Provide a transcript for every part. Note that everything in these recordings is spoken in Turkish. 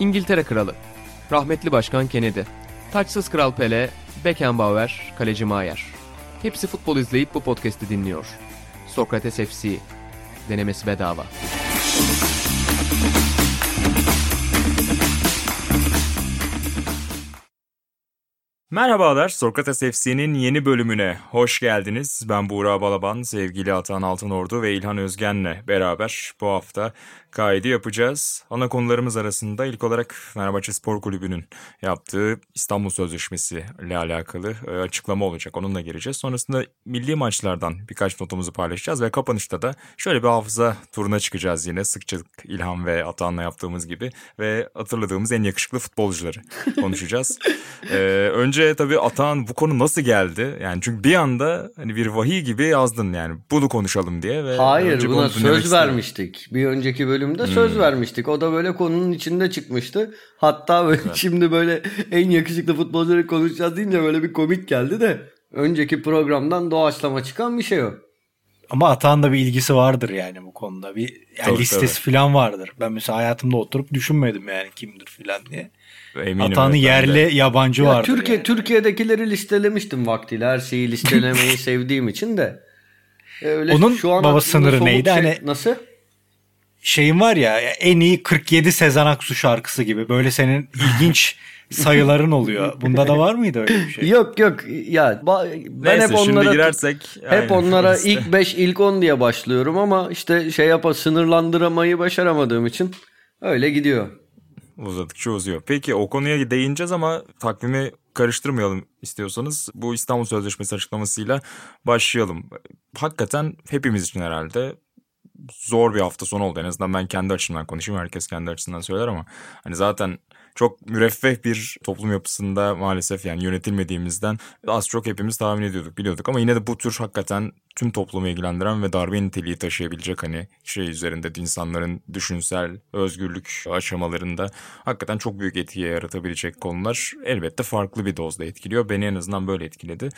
İngiltere Kralı, rahmetli Başkan Kennedy, taçsız Kral Pele, Beckenbauer, Kaleci Maier. Hepsi futbol izleyip bu podcast'i dinliyor. Sokrates FC, denemesi bedava. Merhabalar, Sokrates FC'nin yeni bölümüne hoş geldiniz. Ben Buğra Balaban, sevgili Atan Altınordu ve İlhan Özgen'le beraber bu hafta kaydı yapacağız. Ana konularımız arasında ilk olarak Fenerbahçe Spor Kulübü'nün yaptığı İstanbul Sözleşmesi ile alakalı e, açıklama olacak. Onunla gireceğiz. Sonrasında milli maçlardan birkaç notumuzu paylaşacağız ve kapanışta da şöyle bir hafıza turuna çıkacağız yine. Sıkça İlhan ve Atan'la yaptığımız gibi ve hatırladığımız en yakışıklı futbolcuları konuşacağız. ee, önce tabii Atan bu konu nasıl geldi? Yani çünkü bir anda hani bir vahiy gibi yazdın yani bunu konuşalım diye. Ve Hayır buna söz vermiştik. Bir önceki bölüm bölümde hmm. söz vermiştik. O da böyle konunun içinde çıkmıştı. Hatta böyle evet. şimdi böyle en yakışıklı futbolcuları konuşacağız deyince böyle bir komik geldi de önceki programdan doğaçlama çıkan bir şey o. Ama Atağın da bir ilgisi vardır yani bu konuda. Bir yani tabii, listesi tabii. falan vardır. Ben mesela hayatımda oturup düşünmedim yani kimdir falan diye. Eminim Atağının yerli de. yabancı ya vardır. Türkiye yani. Türkiye'dekileri listelemiştim vaktiyle. Her şeyi listelemeyi sevdiğim için de. Öyle Onun şu an baba sınırı neydi? Şey, hani nasıl? Şeyin var ya en iyi 47 Sezen Aksu şarkısı gibi böyle senin ilginç sayıların oluyor. Bunda da var mıydı öyle bir şey? Yok yok ya ben Neyse, hep onlara girersek hep onlara işte. ilk 5 ilk 10 diye başlıyorum ama işte şey yapa sınırlandıramayı başaramadığım için öyle gidiyor. Uzadıkça uzuyor. Peki o konuya değineceğiz ama takvimi karıştırmayalım istiyorsanız. Bu İstanbul Sözleşmesi açıklamasıyla başlayalım. Hakikaten hepimiz için herhalde zor bir hafta sonu oldu. En azından ben kendi açımdan konuşayım. Herkes kendi açısından söyler ama hani zaten çok müreffeh bir toplum yapısında maalesef yani yönetilmediğimizden az çok hepimiz tahmin ediyorduk, biliyorduk ama yine de bu tür hakikaten tüm toplumu ilgilendiren ve darbe niteliği taşıyabilecek hani şey üzerinde insanların düşünsel özgürlük aşamalarında hakikaten çok büyük etkiye yaratabilecek konular elbette farklı bir dozda etkiliyor. Beni en azından böyle etkiledi.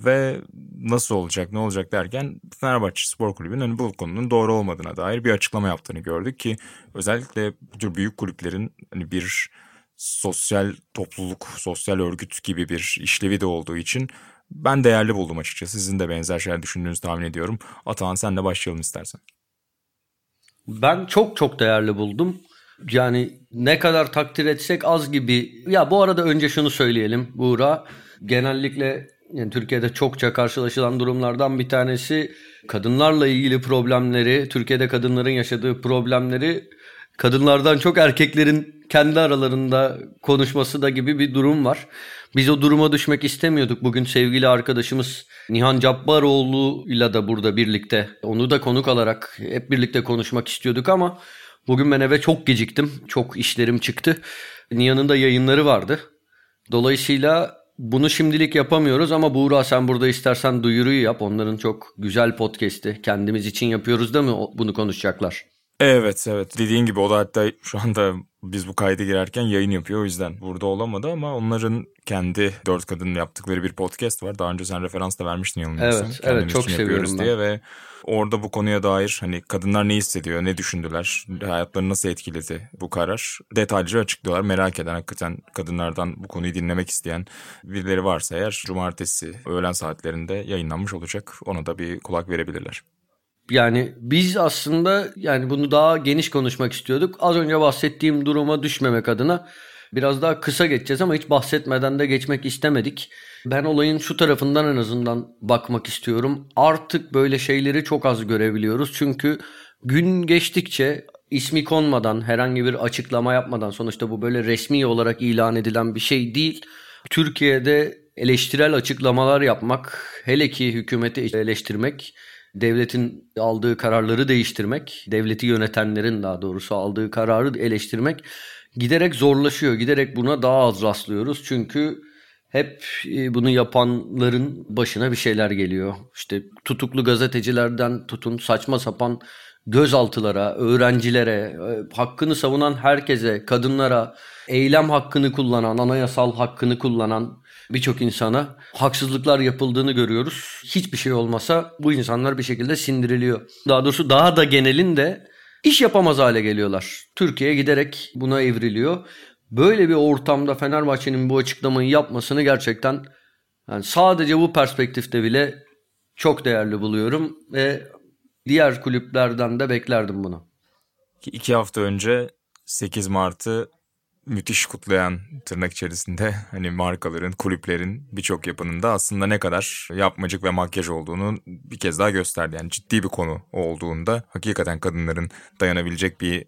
Ve nasıl olacak ne olacak derken Fenerbahçe Spor Kulübü'nün hani bu konunun doğru olmadığına dair bir açıklama yaptığını gördük ki özellikle bu tür büyük kulüplerin hani bir sosyal topluluk, sosyal örgüt gibi bir işlevi de olduğu için ben değerli buldum açıkçası. Sizin de benzer şeyler düşündüğünüzü tahmin ediyorum. Atahan senle başlayalım istersen. Ben çok çok değerli buldum. Yani ne kadar takdir etsek az gibi. Ya bu arada önce şunu söyleyelim Buğra. Genellikle yani Türkiye'de çokça karşılaşılan durumlardan bir tanesi kadınlarla ilgili problemleri, Türkiye'de kadınların yaşadığı problemleri kadınlardan çok erkeklerin kendi aralarında konuşması da gibi bir durum var. Biz o duruma düşmek istemiyorduk. Bugün sevgili arkadaşımız Nihan Cabbaroğlu ile de burada birlikte onu da konuk alarak hep birlikte konuşmak istiyorduk ama bugün ben eve çok geciktim. Çok işlerim çıktı. Nihan'ın da yayınları vardı. Dolayısıyla bunu şimdilik yapamıyoruz ama Buğra sen burada istersen duyuruyu yap. Onların çok güzel podcast'i. Kendimiz için yapıyoruz da mı bunu konuşacaklar? Evet evet dediğin gibi o da hatta şu anda biz bu kaydı girerken yayın yapıyor o yüzden burada olamadı ama onların kendi dört kadının yaptıkları bir podcast var. Daha önce sen referans da vermiştin yanılmıyorsam. Evet, evet çok seviyorum ben. diye ve orada bu konuya dair hani kadınlar ne hissediyor, ne düşündüler, hayatlarını nasıl etkiledi bu karar detaylıca açıklıyorlar. Merak eden hakikaten kadınlardan bu konuyu dinlemek isteyen birileri varsa eğer cumartesi öğlen saatlerinde yayınlanmış olacak. Ona da bir kulak verebilirler. Yani biz aslında yani bunu daha geniş konuşmak istiyorduk. Az önce bahsettiğim duruma düşmemek adına biraz daha kısa geçeceğiz ama hiç bahsetmeden de geçmek istemedik. Ben olayın şu tarafından en azından bakmak istiyorum. Artık böyle şeyleri çok az görebiliyoruz. Çünkü gün geçtikçe ismi konmadan, herhangi bir açıklama yapmadan sonuçta bu böyle resmi olarak ilan edilen bir şey değil. Türkiye'de eleştirel açıklamalar yapmak, hele ki hükümeti eleştirmek devletin aldığı kararları değiştirmek, devleti yönetenlerin daha doğrusu aldığı kararı eleştirmek giderek zorlaşıyor. Giderek buna daha az rastlıyoruz. Çünkü hep e, bunu yapanların başına bir şeyler geliyor. İşte tutuklu gazetecilerden tutun saçma sapan gözaltılara, öğrencilere, e, hakkını savunan herkese, kadınlara, eylem hakkını kullanan, anayasal hakkını kullanan birçok insana haksızlıklar yapıldığını görüyoruz. Hiçbir şey olmasa bu insanlar bir şekilde sindiriliyor. Daha doğrusu daha da genelinde iş yapamaz hale geliyorlar. Türkiye giderek buna evriliyor. Böyle bir ortamda Fenerbahçe'nin bu açıklamayı yapmasını gerçekten yani sadece bu perspektifte bile çok değerli buluyorum ve diğer kulüplerden de beklerdim bunu. İki hafta önce 8 Mart'ı müthiş kutlayan tırnak içerisinde hani markaların, kulüplerin birçok yapının da aslında ne kadar yapmacık ve makyaj olduğunu bir kez daha gösterdi. Yani ciddi bir konu olduğunda hakikaten kadınların dayanabilecek bir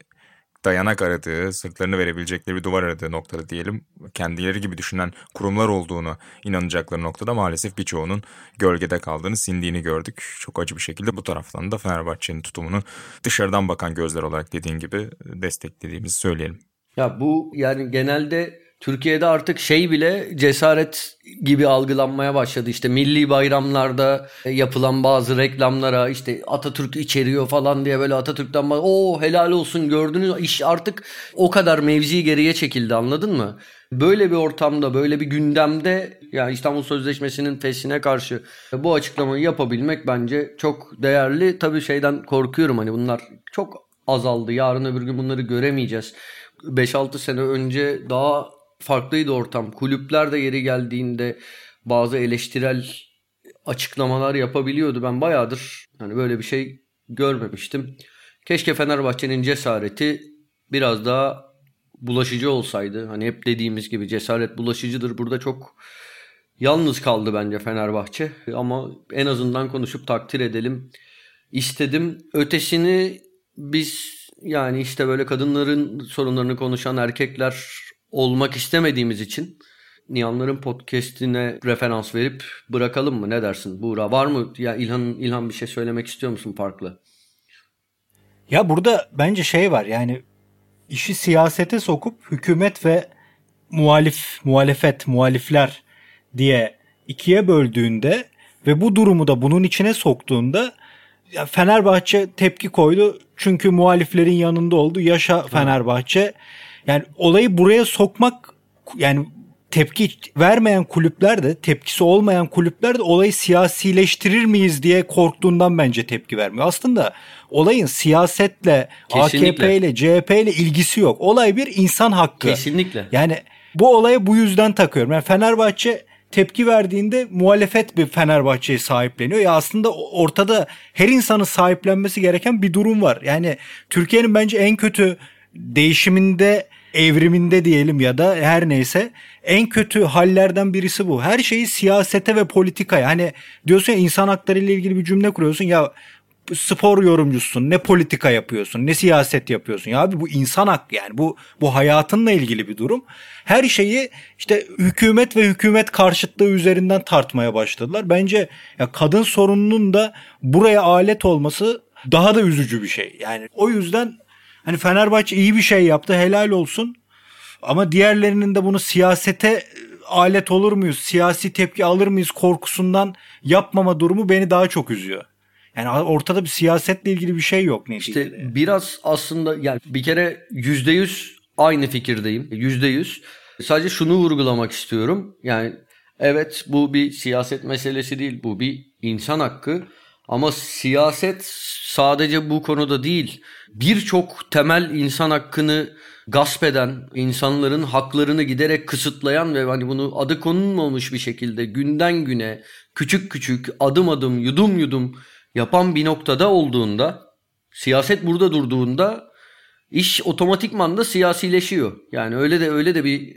dayanak aradığı, sırtlarını verebilecekleri bir duvar aradığı noktada diyelim kendileri gibi düşünen kurumlar olduğunu inanacakları noktada maalesef birçoğunun gölgede kaldığını, sindiğini gördük. Çok acı bir şekilde bu taraftan da Fenerbahçe'nin tutumunu dışarıdan bakan gözler olarak dediğin gibi desteklediğimizi söyleyelim. Ya bu yani genelde Türkiye'de artık şey bile cesaret gibi algılanmaya başladı. İşte milli bayramlarda yapılan bazı reklamlara işte Atatürk içeriyor falan diye böyle Atatürk'ten o helal olsun gördünüz iş artık o kadar mevzi geriye çekildi anladın mı? Böyle bir ortamda böyle bir gündemde yani İstanbul Sözleşmesi'nin fesine karşı bu açıklamayı yapabilmek bence çok değerli. Tabii şeyden korkuyorum hani bunlar çok azaldı. Yarın öbür gün bunları göremeyeceğiz. 5-6 sene önce daha farklıydı ortam. Kulüpler de yeri geldiğinde bazı eleştirel açıklamalar yapabiliyordu. Ben bayağıdır hani böyle bir şey görmemiştim. Keşke Fenerbahçe'nin cesareti biraz daha bulaşıcı olsaydı. Hani hep dediğimiz gibi cesaret bulaşıcıdır. Burada çok yalnız kaldı bence Fenerbahçe. Ama en azından konuşup takdir edelim istedim. Ötesini biz yani işte böyle kadınların sorunlarını konuşan erkekler olmak istemediğimiz için Nihanların podcast'ine referans verip bırakalım mı? Ne dersin Buğra? Var mı ya İlhan İlhan bir şey söylemek istiyor musun farklı? Ya burada bence şey var yani işi siyasete sokup hükümet ve muhalif, muhalefet, muhalifler diye ikiye böldüğünde ve bu durumu da bunun içine soktuğunda ya Fenerbahçe tepki koydu. Çünkü muhaliflerin yanında oldu. Yaşa Fenerbahçe. Yani olayı buraya sokmak yani tepki vermeyen kulüpler de tepkisi olmayan kulüpler de olayı siyasileştirir miyiz diye korktuğundan bence tepki vermiyor. Aslında olayın siyasetle, Kesinlikle. AKP ile, CHP ile ilgisi yok. Olay bir insan hakkı. Kesinlikle. Yani bu olaya bu yüzden takıyorum. Yani Fenerbahçe tepki verdiğinde muhalefet bir Fenerbahçe'yi sahipleniyor. Ya aslında ortada her insanın sahiplenmesi gereken bir durum var. Yani Türkiye'nin bence en kötü değişiminde evriminde diyelim ya da her neyse en kötü hallerden birisi bu. Her şeyi siyasete ve politikaya hani diyorsun ya insan hakları ile ilgili bir cümle kuruyorsun ya spor yorumcusun, ne politika yapıyorsun, ne siyaset yapıyorsun. Ya abi bu insan hakkı yani bu bu hayatınla ilgili bir durum. Her şeyi işte hükümet ve hükümet karşıtlığı üzerinden tartmaya başladılar. Bence ya kadın sorununun da buraya alet olması daha da üzücü bir şey. Yani o yüzden hani Fenerbahçe iyi bir şey yaptı, helal olsun. Ama diğerlerinin de bunu siyasete alet olur muyuz, siyasi tepki alır mıyız korkusundan yapmama durumu beni daha çok üzüyor. Yani ortada bir siyasetle ilgili bir şey yok neticede. İşte biraz aslında yani bir kere yüzde yüz aynı fikirdeyim. Yüzde yüz. Sadece şunu vurgulamak istiyorum. Yani evet bu bir siyaset meselesi değil. Bu bir insan hakkı. Ama siyaset sadece bu konuda değil. Birçok temel insan hakkını gasp eden, insanların haklarını giderek kısıtlayan ve hani bunu adı konulmamış bir şekilde günden güne küçük küçük adım adım yudum yudum yapan bir noktada olduğunda siyaset burada durduğunda iş otomatikman da siyasileşiyor. Yani öyle de öyle de bir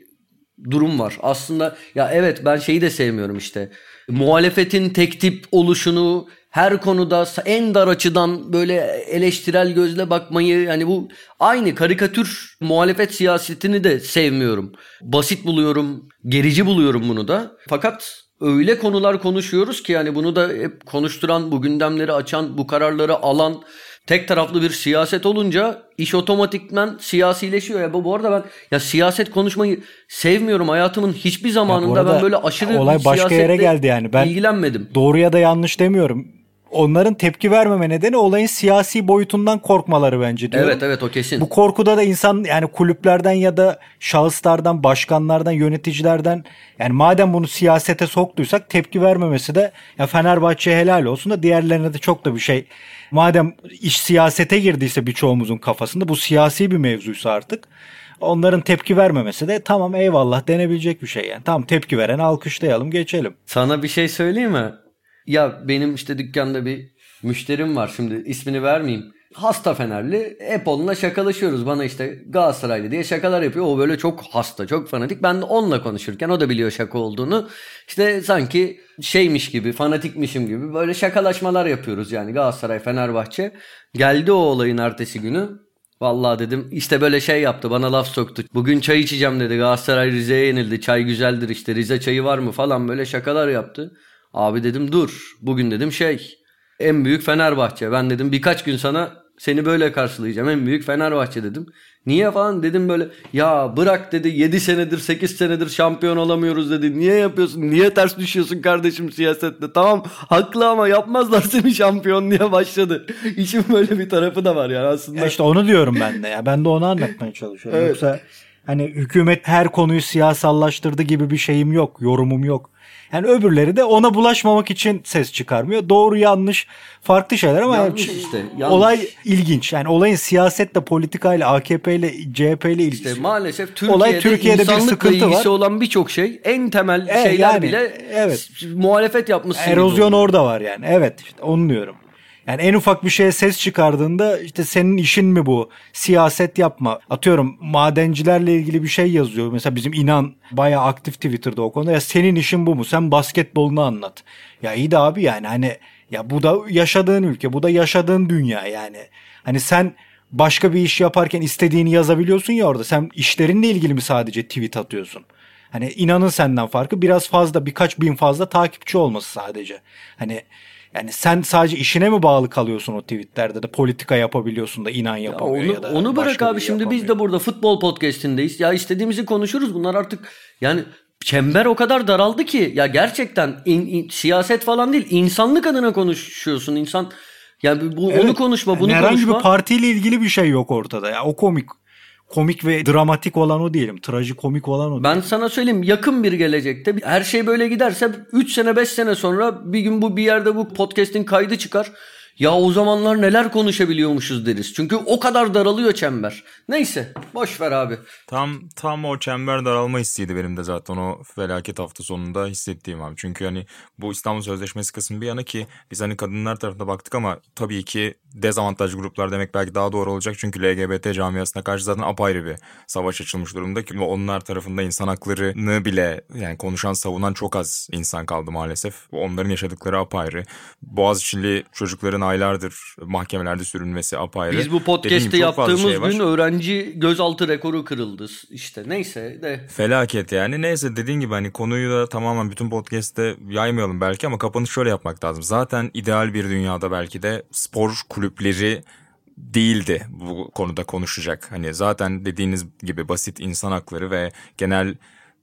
durum var. Aslında ya evet ben şeyi de sevmiyorum işte. Muhalefetin tek tip oluşunu her konuda en dar açıdan böyle eleştirel gözle bakmayı yani bu aynı karikatür muhalefet siyasetini de sevmiyorum. Basit buluyorum, gerici buluyorum bunu da. Fakat öyle konular konuşuyoruz ki yani bunu da hep konuşturan, bu gündemleri açan, bu kararları alan tek taraflı bir siyaset olunca iş otomatikmen siyasileşiyor. Ya bu, bu arada ben ya siyaset konuşmayı sevmiyorum. Hayatımın hiçbir zamanında ben böyle aşırı olay başka yere geldi yani. Ben ilgilenmedim. Doğru ya da yanlış demiyorum. Onların tepki vermeme nedeni olayın siyasi boyutundan korkmaları bence diyorum. Evet evet o kesin. Bu korkuda da insan yani kulüplerden ya da şahıslardan, başkanlardan, yöneticilerden yani madem bunu siyasete soktuysak tepki vermemesi de ya Fenerbahçe helal olsun da diğerlerine de çok da bir şey. Madem iş siyasete girdiyse birçoğumuzun kafasında bu siyasi bir mevzuysa artık onların tepki vermemesi de tamam eyvallah denebilecek bir şey yani. Tamam tepki veren alkışlayalım geçelim. Sana bir şey söyleyeyim mi? Ya benim işte dükkanda bir müşterim var şimdi ismini vermeyeyim. Hasta Fenerli hep onunla şakalaşıyoruz. Bana işte Galatasaraylı diye şakalar yapıyor. O böyle çok hasta, çok fanatik. Ben de onunla konuşurken o da biliyor şaka olduğunu. İşte sanki şeymiş gibi, fanatikmişim gibi böyle şakalaşmalar yapıyoruz yani Galatasaray, Fenerbahçe. Geldi o olayın ertesi günü. Vallahi dedim işte böyle şey yaptı bana laf soktu. Bugün çay içeceğim dedi Galatasaray Rize'ye yenildi çay güzeldir işte Rize çayı var mı falan böyle şakalar yaptı. Abi dedim dur bugün dedim şey en büyük Fenerbahçe ben dedim birkaç gün sana seni böyle karşılayacağım en büyük Fenerbahçe dedim. Niye falan dedim böyle ya bırak dedi 7 senedir 8 senedir şampiyon olamıyoruz dedi. Niye yapıyorsun niye ters düşüyorsun kardeşim siyasette tamam haklı ama yapmazlar seni şampiyon diye başladı. İşin böyle bir tarafı da var yani aslında. Ya işte onu diyorum ben de ya ben de onu anlatmaya çalışıyorum. Evet. Yoksa hani hükümet her konuyu siyasallaştırdı gibi bir şeyim yok yorumum yok. Yani öbürleri de ona bulaşmamak için ses çıkarmıyor. Doğru yanlış farklı şeyler ama Yanlış yani işte, yanlış. olay ilginç. Yani olayın siyasetle, politikayla, AKP ile, CHP ile ilgisi. İşte maalesef Türkiye'de, Olay Türkiye'de bir sıkıntı ilgisi var. olan birçok şey en temel Evet, şeyler yani, bile evet. muhalefet yapmışsın. Erozyon orada var yani. Evet işte onu diyorum. Yani en ufak bir şeye ses çıkardığında işte senin işin mi bu? Siyaset yapma. Atıyorum madencilerle ilgili bir şey yazıyor. Mesela bizim inan bayağı aktif Twitter'da o konuda. Ya senin işin bu mu? Sen basketbolunu anlat. Ya iyi de abi yani hani ya bu da yaşadığın ülke. Bu da yaşadığın dünya yani. Hani sen başka bir iş yaparken istediğini yazabiliyorsun ya orada. Sen işlerinle ilgili mi sadece tweet atıyorsun? Hani inanın senden farkı biraz fazla birkaç bin fazla takipçi olması sadece. Hani yani sen sadece işine mi bağlı kalıyorsun o tweetlerde de politika yapabiliyorsun da inan Ya yapamıyor onu, ya da onu bırak abi şimdi biz yapamıyor. de burada futbol podcastindeyiz. Ya istediğimizi konuşuruz. Bunlar artık yani çember o kadar daraldı ki ya gerçekten in- in- siyaset falan değil insanlık adına konuşuyorsun. İnsan ya bu onu Evet. konuşma bunu Yani herhangi konuşma. bir partiyle ilgili bir şey yok ortada ya o komik. Komik ve dramatik olan o diyelim. Trajikomik olan o. Ben sana söyleyeyim yakın bir gelecekte her şey böyle giderse 3 sene 5 sene sonra bir gün bu bir yerde bu podcast'in kaydı çıkar. Ya o zamanlar neler konuşabiliyormuşuz deriz. Çünkü o kadar daralıyor çember. Neyse boş ver abi. Tam tam o çember daralma hissiydi benim de zaten o felaket hafta sonunda hissettiğim abi. Çünkü hani bu İstanbul Sözleşmesi kısmı bir yana ki biz hani kadınlar tarafına baktık ama tabii ki dezavantajlı gruplar demek belki daha doğru olacak. Çünkü LGBT camiasına karşı zaten apayrı bir savaş açılmış durumda ki onlar tarafında insan haklarını bile yani konuşan savunan çok az insan kaldı maalesef. Onların yaşadıkları apayrı. Boğaziçi'li çocukların aylardır mahkemelerde sürülmesi apayrı. Biz bu fazla yaptığımız şey var. gün öğrenci gözaltı rekoru kırıldı. İşte neyse de. Felaket yani. Neyse dediğin gibi hani konuyu da tamamen bütün podcast'te yaymayalım belki ama kapanış şöyle yapmak lazım. Zaten ideal bir dünyada belki de spor kulüpleri değildi bu konuda konuşacak. Hani zaten dediğiniz gibi basit insan hakları ve genel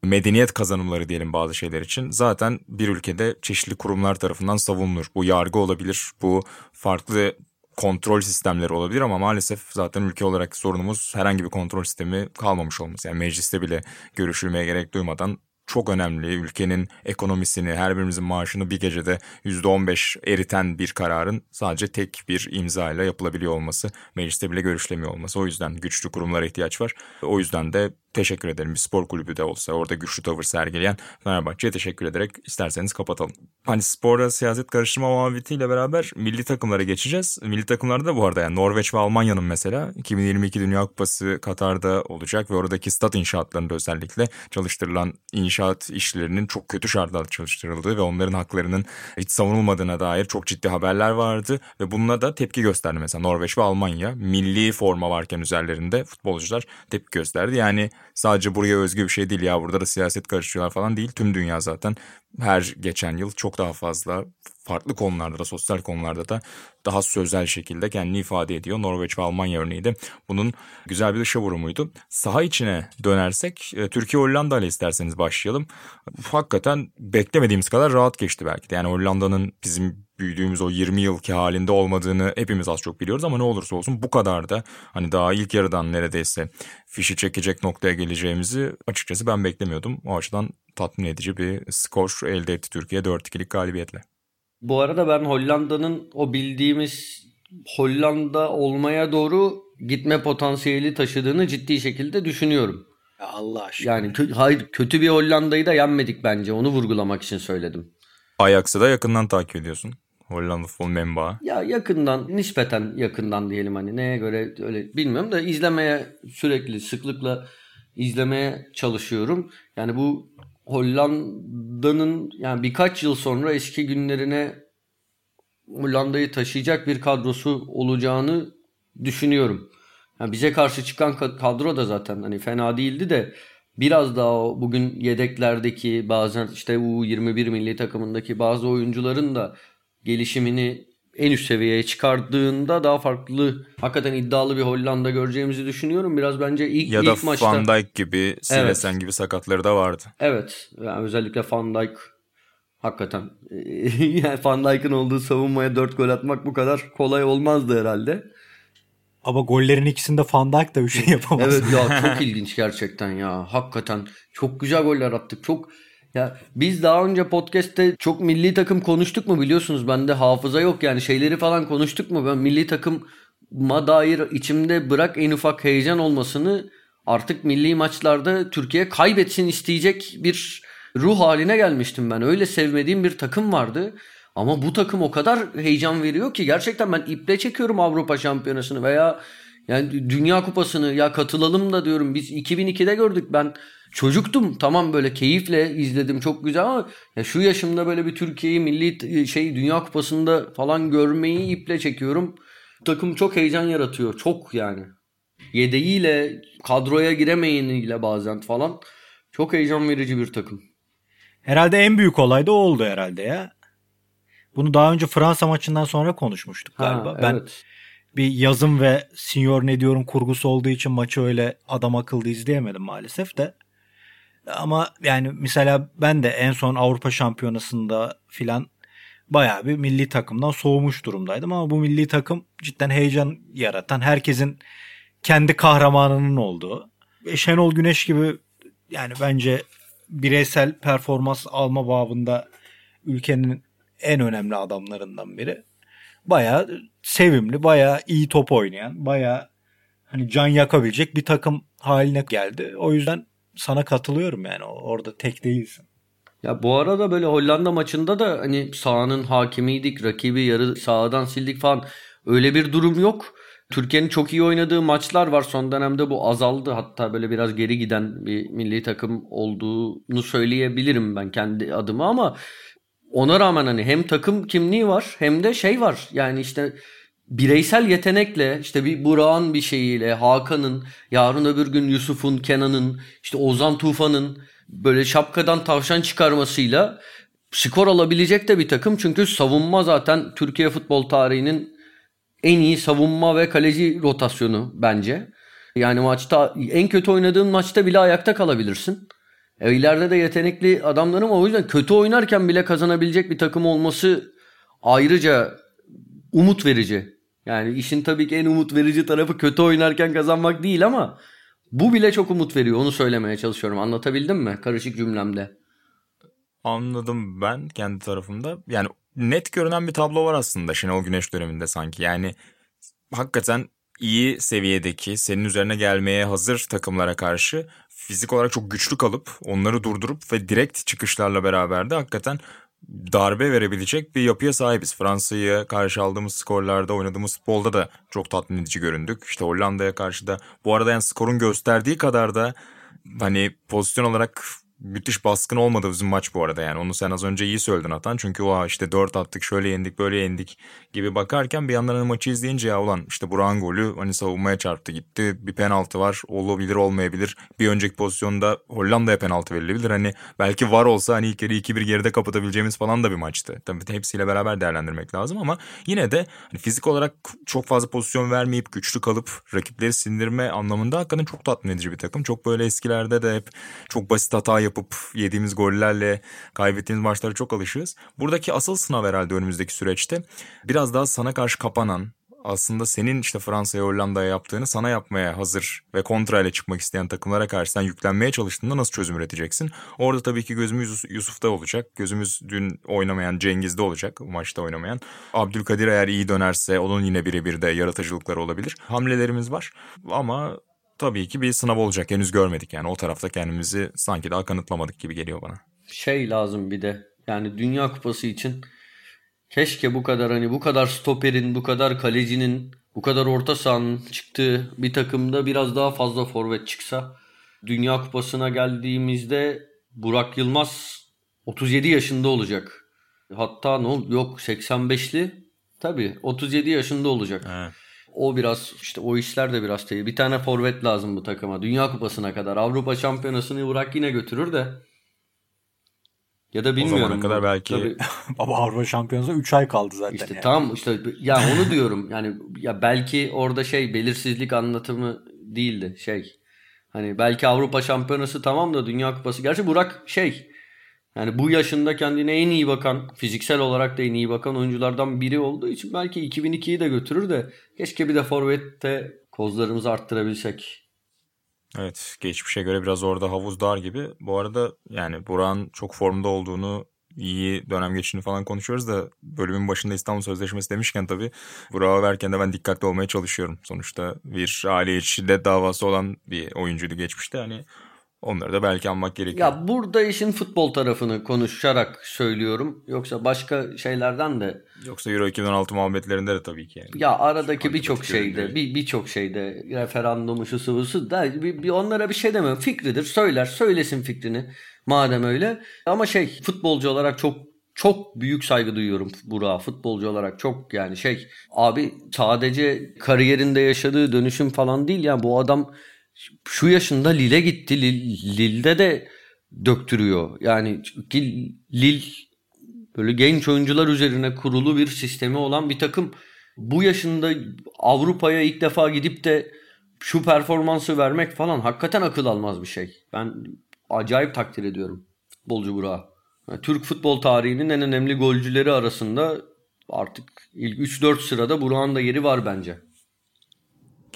medeniyet kazanımları diyelim bazı şeyler için zaten bir ülkede çeşitli kurumlar tarafından savunulur. Bu yargı olabilir, bu farklı kontrol sistemleri olabilir ama maalesef zaten ülke olarak sorunumuz herhangi bir kontrol sistemi kalmamış olması. Yani mecliste bile görüşülmeye gerek duymadan çok önemli ülkenin ekonomisini, her birimizin maaşını bir gecede %15 eriten bir kararın sadece tek bir imza ile yapılabiliyor olması, mecliste bile görüşülemiyor olması. O yüzden güçlü kurumlara ihtiyaç var. O yüzden de teşekkür ederim. Bir spor kulübü de olsa orada güçlü tavır sergileyen Fenerbahçe'ye teşekkür ederek isterseniz kapatalım. Hani sporla siyaset karıştırma muhabbetiyle beraber milli takımlara geçeceğiz. Milli takımlarda da bu arada yani Norveç ve Almanya'nın mesela 2022 Dünya Kupası Katar'da olacak ve oradaki stat inşaatlarında özellikle çalıştırılan inşaat işçilerinin çok kötü şartlarda çalıştırıldığı ve onların haklarının hiç savunulmadığına dair çok ciddi haberler vardı ve bununla da tepki gösterdi mesela Norveç ve Almanya. Milli forma varken üzerlerinde futbolcular tepki gösterdi. Yani sadece buraya özgü bir şey değil ya burada da siyaset karıştırıyorlar falan değil. Tüm dünya zaten her geçen yıl çok daha fazla farklı konularda da sosyal konularda da daha sözel şekilde kendini ifade ediyor. Norveç ve Almanya örneğiydi. Bunun güzel bir dışa vurumuydu. Saha içine dönersek e, Türkiye Hollanda ile isterseniz başlayalım. Hakikaten beklemediğimiz kadar rahat geçti belki de. Yani Hollanda'nın bizim büyüdüğümüz o 20 yılki halinde olmadığını hepimiz az çok biliyoruz ama ne olursa olsun bu kadar da hani daha ilk yarıdan neredeyse fişi çekecek noktaya geleceğimizi açıkçası ben beklemiyordum. O açıdan tatmin edici bir skor elde etti Türkiye 4-2'lik galibiyetle. Bu arada ben Hollanda'nın o bildiğimiz Hollanda olmaya doğru gitme potansiyeli taşıdığını ciddi şekilde düşünüyorum. Ya Allah aşkına. Yani kö- hayır kötü bir Hollanda'yı da yenmedik bence. Onu vurgulamak için söyledim. Ajax'ı da yakından takip ediyorsun. Hollanda futbol memba. Ya yakından, nispeten yakından diyelim hani neye göre öyle bilmiyorum da izlemeye sürekli sıklıkla izlemeye çalışıyorum. Yani bu Hollanda'nın yani birkaç yıl sonra eski günlerine Hollanda'yı taşıyacak bir kadrosu olacağını düşünüyorum. Yani bize karşı çıkan kadro da zaten hani fena değildi de biraz daha bugün yedeklerdeki bazen işte U21 milli takımındaki bazı oyuncuların da gelişimini en üst seviyeye çıkardığında daha farklı hakikaten iddialı bir Hollanda göreceğimizi düşünüyorum. Biraz bence ilk, ya da ilk maçta... Van Dijk gibi, Silesen evet. gibi sakatları da vardı. Evet. Yani özellikle Van Dijk hakikaten yani Van Dijk'ın olduğu savunmaya 4 gol atmak bu kadar kolay olmazdı herhalde. Ama gollerin ikisinde Van Dijk da bir şey yapamaz. Evet ya çok ilginç gerçekten ya. Hakikaten çok güzel goller attık. Çok ya biz daha önce podcast'te çok milli takım konuştuk mu biliyorsunuz bende hafıza yok yani şeyleri falan konuştuk mu ben milli takıma dair içimde bırak en ufak heyecan olmasını artık milli maçlarda Türkiye kaybetsin isteyecek bir ruh haline gelmiştim ben. Öyle sevmediğim bir takım vardı. Ama bu takım o kadar heyecan veriyor ki gerçekten ben iple çekiyorum Avrupa Şampiyonası'nı veya yani Dünya Kupası'nı ya katılalım da diyorum. Biz 2002'de gördük ben çocuktum tamam böyle keyifle izledim çok güzel ama ya şu yaşımda böyle bir Türkiye'yi milli şey Dünya Kupası'nda falan görmeyi iple çekiyorum. Takım çok heyecan yaratıyor çok yani. Yedeğiyle kadroya giremeyeniyle bazen falan çok heyecan verici bir takım. Herhalde en büyük olay da o oldu herhalde ya. Bunu daha önce Fransa maçından sonra konuşmuştuk galiba. Ha, ben evet. Bir yazım ve Senior ne diyorum kurgusu olduğu için maçı öyle adam akıllı izleyemedim maalesef de. Ama yani mesela ben de en son Avrupa Şampiyonası'nda filan bayağı bir milli takımdan soğumuş durumdaydım ama bu milli takım cidden heyecan yaratan, herkesin kendi kahramanının olduğu. Şenol Güneş gibi yani bence bireysel performans alma babında ülkenin en önemli adamlarından biri. Bayağı sevimli, bayağı iyi top oynayan, bayağı hani can yakabilecek bir takım haline geldi. O yüzden sana katılıyorum yani orada tek değilsin. Ya bu arada böyle Hollanda maçında da hani sahanın hakimiydik, rakibi yarı sahadan sildik falan öyle bir durum yok. Türkiye'nin çok iyi oynadığı maçlar var. Son dönemde bu azaldı. Hatta böyle biraz geri giden bir milli takım olduğunu söyleyebilirim ben kendi adıma ama ona rağmen hani hem takım kimliği var hem de şey var. Yani işte bireysel yetenekle işte bir Burak'ın bir şeyiyle Hakan'ın yarın öbür gün Yusuf'un Kenan'ın işte Ozan Tufan'ın böyle şapkadan tavşan çıkarmasıyla skor alabilecek de bir takım. Çünkü savunma zaten Türkiye futbol tarihinin en iyi savunma ve kaleci rotasyonu bence. Yani maçta en kötü oynadığın maçta bile ayakta kalabilirsin. E, ileride de yetenekli adamlarım o yüzden kötü oynarken bile kazanabilecek bir takım olması ayrıca umut verici. Yani işin tabii ki en umut verici tarafı kötü oynarken kazanmak değil ama bu bile çok umut veriyor. Onu söylemeye çalışıyorum. Anlatabildim mi karışık cümlemde? Anladım ben kendi tarafımda. Yani net görünen bir tablo var aslında Şenol Güneş döneminde sanki. Yani hakikaten iyi seviyedeki senin üzerine gelmeye hazır takımlara karşı fizik olarak çok güçlü kalıp onları durdurup ve direkt çıkışlarla beraber de hakikaten darbe verebilecek bir yapıya sahibiz. Fransa'yı karşı aldığımız skorlarda oynadığımız futbolda da çok tatmin edici göründük. İşte Hollanda'ya karşı da bu arada yani skorun gösterdiği kadar da hani pozisyon olarak müthiş baskın olmadı bizim maç bu arada yani. Onu sen az önce iyi söyledin Atan. Çünkü o işte 4 attık şöyle yendik böyle yendik gibi bakarken bir yandan hani maçı izleyince ya ulan işte Burak'ın golü hani savunmaya çarptı gitti. Bir penaltı var olabilir olmayabilir. Bir önceki pozisyonda Hollanda'ya penaltı verilebilir. Hani belki var olsa hani ilk yarı 2-1 geride kapatabileceğimiz falan da bir maçtı. Tabii hepsiyle beraber değerlendirmek lazım ama yine de hani fizik olarak çok fazla pozisyon vermeyip güçlü kalıp rakipleri sindirme anlamında hakikaten çok tatmin edici bir takım. Çok böyle eskilerde de hep çok basit hata yapıp yediğimiz gollerle kaybettiğimiz maçlara çok alışığız. Buradaki asıl sınav herhalde önümüzdeki süreçte biraz daha sana karşı kapanan, aslında senin işte Fransa'ya Hollanda'ya yaptığını sana yapmaya hazır ve kontra ile çıkmak isteyen takımlara karşı sen yüklenmeye çalıştığında nasıl çözüm üreteceksin? Orada tabii ki gözümüz Yusuf'ta olacak. Gözümüz dün oynamayan Cengiz'de olacak. Maçta oynamayan. Abdülkadir eğer iyi dönerse onun yine birebir de yaratıcılıkları olabilir. Hamlelerimiz var ama tabii ki bir sınav olacak. Henüz görmedik yani o tarafta kendimizi sanki daha kanıtlamadık gibi geliyor bana. Şey lazım bir de yani Dünya Kupası için keşke bu kadar hani bu kadar stoperin, bu kadar kalecinin, bu kadar orta sahanın çıktığı bir takımda biraz daha fazla forvet çıksa. Dünya Kupası'na geldiğimizde Burak Yılmaz 37 yaşında olacak. Hatta ne yok 85'li tabii 37 yaşında olacak. Evet. O biraz işte o işler de biraz değil. Bir tane forvet lazım bu takıma. Dünya Kupası'na kadar. Avrupa Şampiyonası'nı Burak yine götürür de. Ya da bilmiyorum. O zamana kadar belki. Tabii. Baba Avrupa Şampiyonası'na 3 ay kaldı zaten. İşte yani. tamam işte ya onu diyorum. Yani ya belki orada şey belirsizlik anlatımı değildi şey. Hani belki Avrupa Şampiyonası tamam da Dünya Kupası. Gerçi Burak şey yani bu yaşında kendine en iyi bakan, fiziksel olarak da en iyi bakan oyunculardan biri olduğu için belki 2002'yi de götürür de keşke bir de forvette kozlarımızı arttırabilsek. Evet geçmişe göre biraz orada havuz dar gibi. Bu arada yani Burak'ın çok formda olduğunu iyi dönem geçtiğini falan konuşuyoruz da bölümün başında İstanbul Sözleşmesi demişken tabii Burak'a verken de ben dikkatli olmaya çalışıyorum. Sonuçta bir aile şiddet davası olan bir oyuncuydu geçmişte. Hani Onları da belki almak gerekiyor. Ya burada işin futbol tarafını konuşarak söylüyorum. Yoksa başka şeylerden de. Yoksa Euro 2016 muhabbetlerinde de tabii ki. Yani. Ya aradaki birçok şeyde, bir birçok şeyde referandumu şu sıvısı da bir, bir onlara bir şey demiyorum. Fikridir. Söyler, söylesin fikrini. Madem öyle. Ama şey futbolcu olarak çok çok büyük saygı duyuyorum Burak'a futbolcu olarak çok yani şey abi sadece kariyerinde yaşadığı dönüşüm falan değil yani bu adam şu yaşında Lille gitti. Lille'de de döktürüyor. Yani Lille böyle genç oyuncular üzerine kurulu bir sistemi olan bir takım. Bu yaşında Avrupa'ya ilk defa gidip de şu performansı vermek falan hakikaten akıl almaz bir şey. Ben acayip takdir ediyorum futbolcu Burak'ı. Yani Türk futbol tarihinin en önemli golcüleri arasında artık ilk 3-4 sırada Burak'ın da yeri var bence.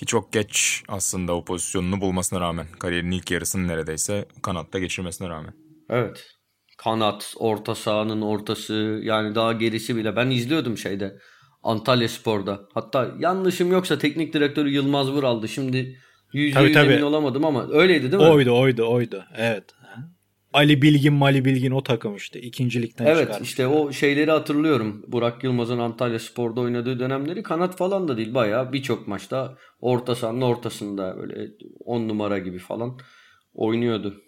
Ki çok geç aslında o pozisyonunu bulmasına rağmen. Kariyerinin ilk yarısını neredeyse kanatta geçirmesine rağmen. Evet. Kanat, orta sahanın ortası yani daha gerisi bile. Ben izliyordum şeyde Antalya Spor'da. Hatta yanlışım yoksa teknik direktörü Yılmaz Vural'dı. Şimdi yüzde yüz emin olamadım ama öyleydi değil mi? Oydu oydu oydu evet. Ali Bilgin, Mali Bilgin o takım işte. ikincilikten Evet çıkarmış. işte o şeyleri hatırlıyorum. Burak Yılmaz'ın Antalya Spor'da oynadığı dönemleri kanat falan da değil. Bayağı birçok maçta orta sahanın ortasında böyle 10 numara gibi falan oynuyordu.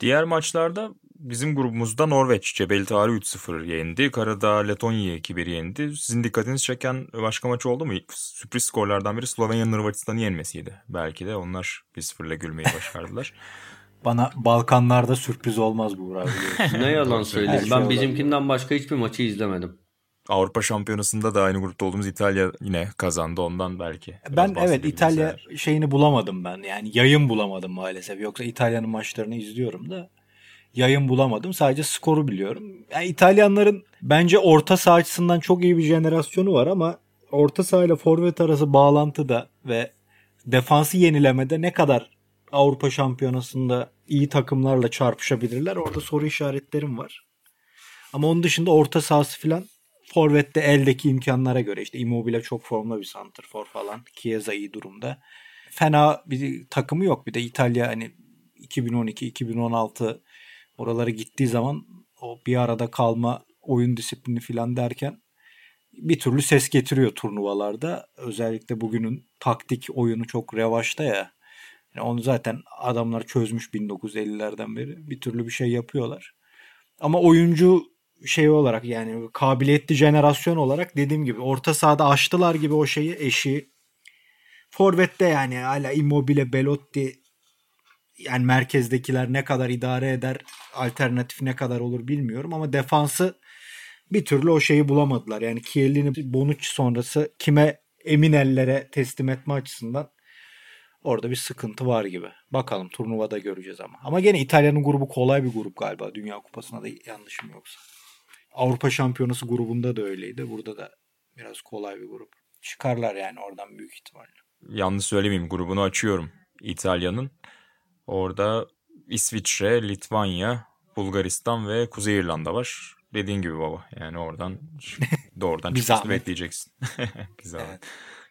Diğer maçlarda bizim grubumuzda Norveç Cebel Tarih 3-0 yendi. Karadağ Letonya 2-1 yendi. Sizin dikkatinizi çeken başka maç oldu mu? Sürpriz skorlardan biri Slovenya'nın Hırvatistan'ı yenmesiydi. Belki de onlar 1-0 ile gülmeyi başardılar. Bana Balkanlarda sürpriz olmaz bu Burak ne yalan söyleyeyim. ben şey bizimkinden başka hiçbir maçı izlemedim. Avrupa Şampiyonası'nda da aynı grupta olduğumuz İtalya yine kazandı ondan belki. Ben evet İtalya eğer. şeyini bulamadım ben. Yani yayın bulamadım maalesef. Yoksa İtalya'nın maçlarını izliyorum da yayın bulamadım. Sadece skoru biliyorum. Yani İtalyanların bence orta saha açısından çok iyi bir jenerasyonu var ama orta saha ile forvet arası bağlantıda ve defansı yenilemede ne kadar Avrupa Şampiyonası'nda iyi takımlarla çarpışabilirler. Orada soru işaretlerim var. Ama onun dışında orta sahası falan Forvet'te eldeki imkanlara göre işte Immobile çok formda bir santrfor falan. Chiesa iyi durumda. Fena bir takımı yok. Bir de İtalya hani 2012-2016 oralara gittiği zaman o bir arada kalma oyun disiplini falan derken bir türlü ses getiriyor turnuvalarda. Özellikle bugünün taktik oyunu çok revaçta ya Yani onu zaten adamlar çözmüş 1950'lerden beri. Bir türlü bir şey yapıyorlar. Ama oyuncu şey olarak yani kabiliyetli jenerasyon olarak dediğim gibi orta sahada açtılar gibi o şeyi eşi. Forvet'te yani hala Immobile, Belotti yani merkezdekiler ne kadar idare eder, alternatif ne kadar olur bilmiyorum ama defansı bir türlü o şeyi bulamadılar. Yani Chiellini Bonucci sonrası kime emin ellere teslim etme açısından orada bir sıkıntı var gibi. Bakalım turnuvada göreceğiz ama. Ama gene İtalya'nın grubu kolay bir grup galiba. Dünya Kupası'na da yanlışım yoksa. Avrupa Şampiyonası grubunda da öyleydi. Burada da biraz kolay bir grup. Çıkarlar yani oradan büyük ihtimalle. Yanlış söylemeyeyim grubunu açıyorum İtalya'nın. Orada İsviçre, Litvanya, Bulgaristan ve Kuzey İrlanda var. Dediğin gibi baba. Yani oradan doğrudan çıkmasını bekleyeceksin. Güzel. Evet.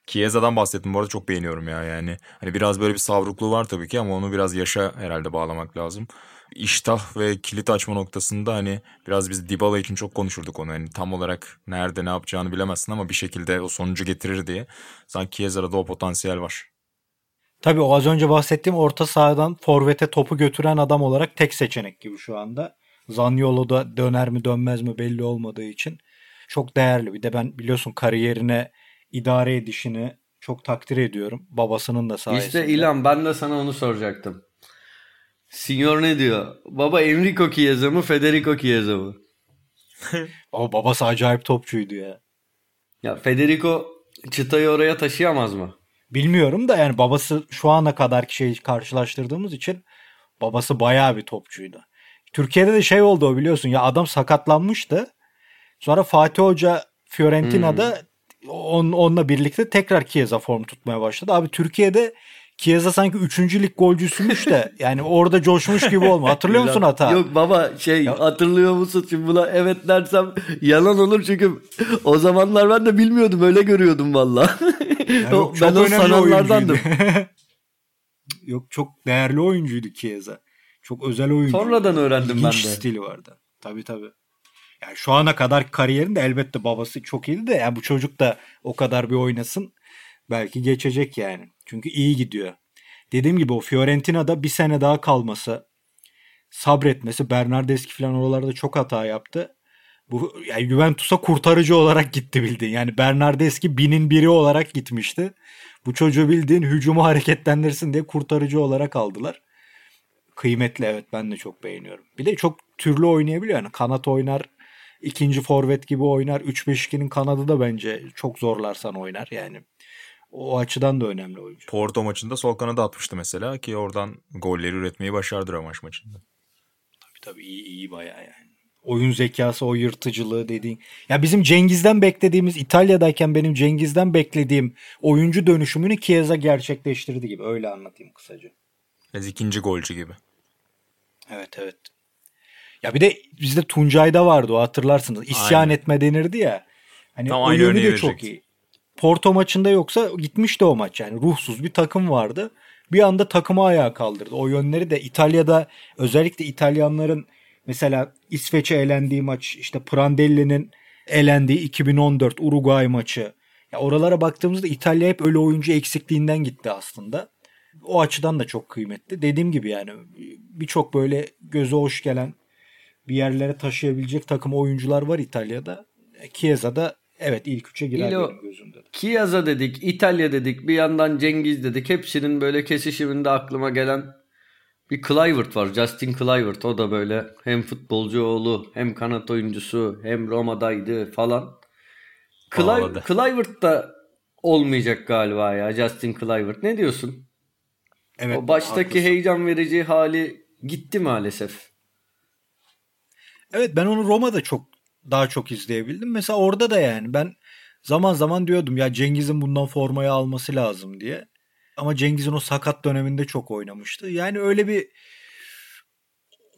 Chiesa'dan bahsettim. Bu arada çok beğeniyorum ya yani. Hani biraz böyle bir savrukluğu var tabii ki ama onu biraz yaşa herhalde bağlamak lazım. İştah ve kilit açma noktasında hani biraz biz Dybala için çok konuşurduk onu. Hani tam olarak nerede ne yapacağını bilemezsin ama bir şekilde o sonucu getirir diye. Sanki Chiesa'da da o potansiyel var. Tabii o az önce bahsettiğim orta sahadan forvete topu götüren adam olarak tek seçenek gibi şu anda. Zaniolo da döner mi dönmez mi belli olmadığı için çok değerli. Bir de ben biliyorsun kariyerine idare edişini çok takdir ediyorum. Babasının da sayesinde. İşte İlhan ben de sana onu soracaktım. Signor ne diyor? Baba Enrico Chiesa mı Federico Chiesa mı? o babası acayip topçuydu ya. Ya Federico çıtayı oraya taşıyamaz mı? Bilmiyorum da yani babası şu ana kadar şey karşılaştırdığımız için babası bayağı bir topçuydu. Türkiye'de de şey oldu o biliyorsun ya adam sakatlanmıştı. Sonra Fatih Hoca Fiorentina'da hmm. On, onunla birlikte tekrar Chiesa form tutmaya başladı. Abi Türkiye'de Chiesa sanki 3. lig golcüsüymüş de yani orada coşmuş gibi olma. Hatırlıyor musun hata? Yok baba şey ya. hatırlıyor musun? Şimdi buna evet dersem yalan olur çünkü o zamanlar ben de bilmiyordum öyle görüyordum valla. Yani ben o sananlardandım. yok çok değerli oyuncuydu Chiesa. Çok özel oyuncu. Sonradan öğrendim İlginç ben de. stili vardı. Tabii tabii. Yani şu ana kadar kariyerinde elbette babası çok iyiydi de yani bu çocuk da o kadar bir oynasın belki geçecek yani. Çünkü iyi gidiyor. Dediğim gibi o Fiorentina'da bir sene daha kalması, sabretmesi, Bernardeschi falan oralarda çok hata yaptı. Bu yani Juventus'a kurtarıcı olarak gitti bildiğin. Yani Bernardeschi binin biri olarak gitmişti. Bu çocuğu bildiğin hücumu hareketlendirsin diye kurtarıcı olarak aldılar. Kıymetli evet ben de çok beğeniyorum. Bir de çok türlü oynayabiliyor. Yani kanat oynar, ikinci forvet gibi oynar. 3-5-2'nin kanadı da bence çok zorlarsan oynar yani. O açıdan da önemli oyuncu. Porto maçında sol kanada atmıştı mesela ki oradan golleri üretmeyi başardı Römaş maçında. Tabii tabii iyi, iyi bayağı yani. Oyun zekası, o yırtıcılığı dediğin. Ya bizim Cengiz'den beklediğimiz İtalya'dayken benim Cengiz'den beklediğim oyuncu dönüşümünü Chiesa gerçekleştirdi gibi. Öyle anlatayım kısaca. Ez ikinci golcü gibi. Evet evet. Ya bir de bizde Tuncay'da vardı o hatırlarsınız. İsyan Aynen. etme denirdi ya. Hani Tam o yönü de çok iyi. Porto maçında yoksa gitmişti o maç yani. Ruhsuz bir takım vardı. Bir anda takımı ayağa kaldırdı. O yönleri de İtalya'da özellikle İtalyanların mesela İsveç'e elendiği maç işte Prandelli'nin elendiği 2014 Uruguay maçı. Ya oralara baktığımızda İtalya hep öyle oyuncu eksikliğinden gitti aslında. O açıdan da çok kıymetli. Dediğim gibi yani birçok böyle göze hoş gelen bir yerlere taşıyabilecek takım oyuncular var İtalya'da. Chiesa da evet ilk üçe girer İlo, benim gözümde. Chiesa dedik, İtalya dedik, bir yandan Cengiz dedik. Hepsinin böyle kesişiminde aklıma gelen bir Kluivert var. Justin Kluivert. O da böyle hem futbolcu oğlu hem kanat oyuncusu hem Roma'daydı falan. Clive, Kluivert da olmayacak galiba ya Justin Kluivert. Ne diyorsun? Evet. O baştaki haklısın. heyecan verici hali gitti maalesef. Evet ben onu Roma'da çok daha çok izleyebildim. Mesela orada da yani ben zaman zaman diyordum ya Cengiz'in bundan formayı alması lazım diye. Ama Cengiz'in o sakat döneminde çok oynamıştı. Yani öyle bir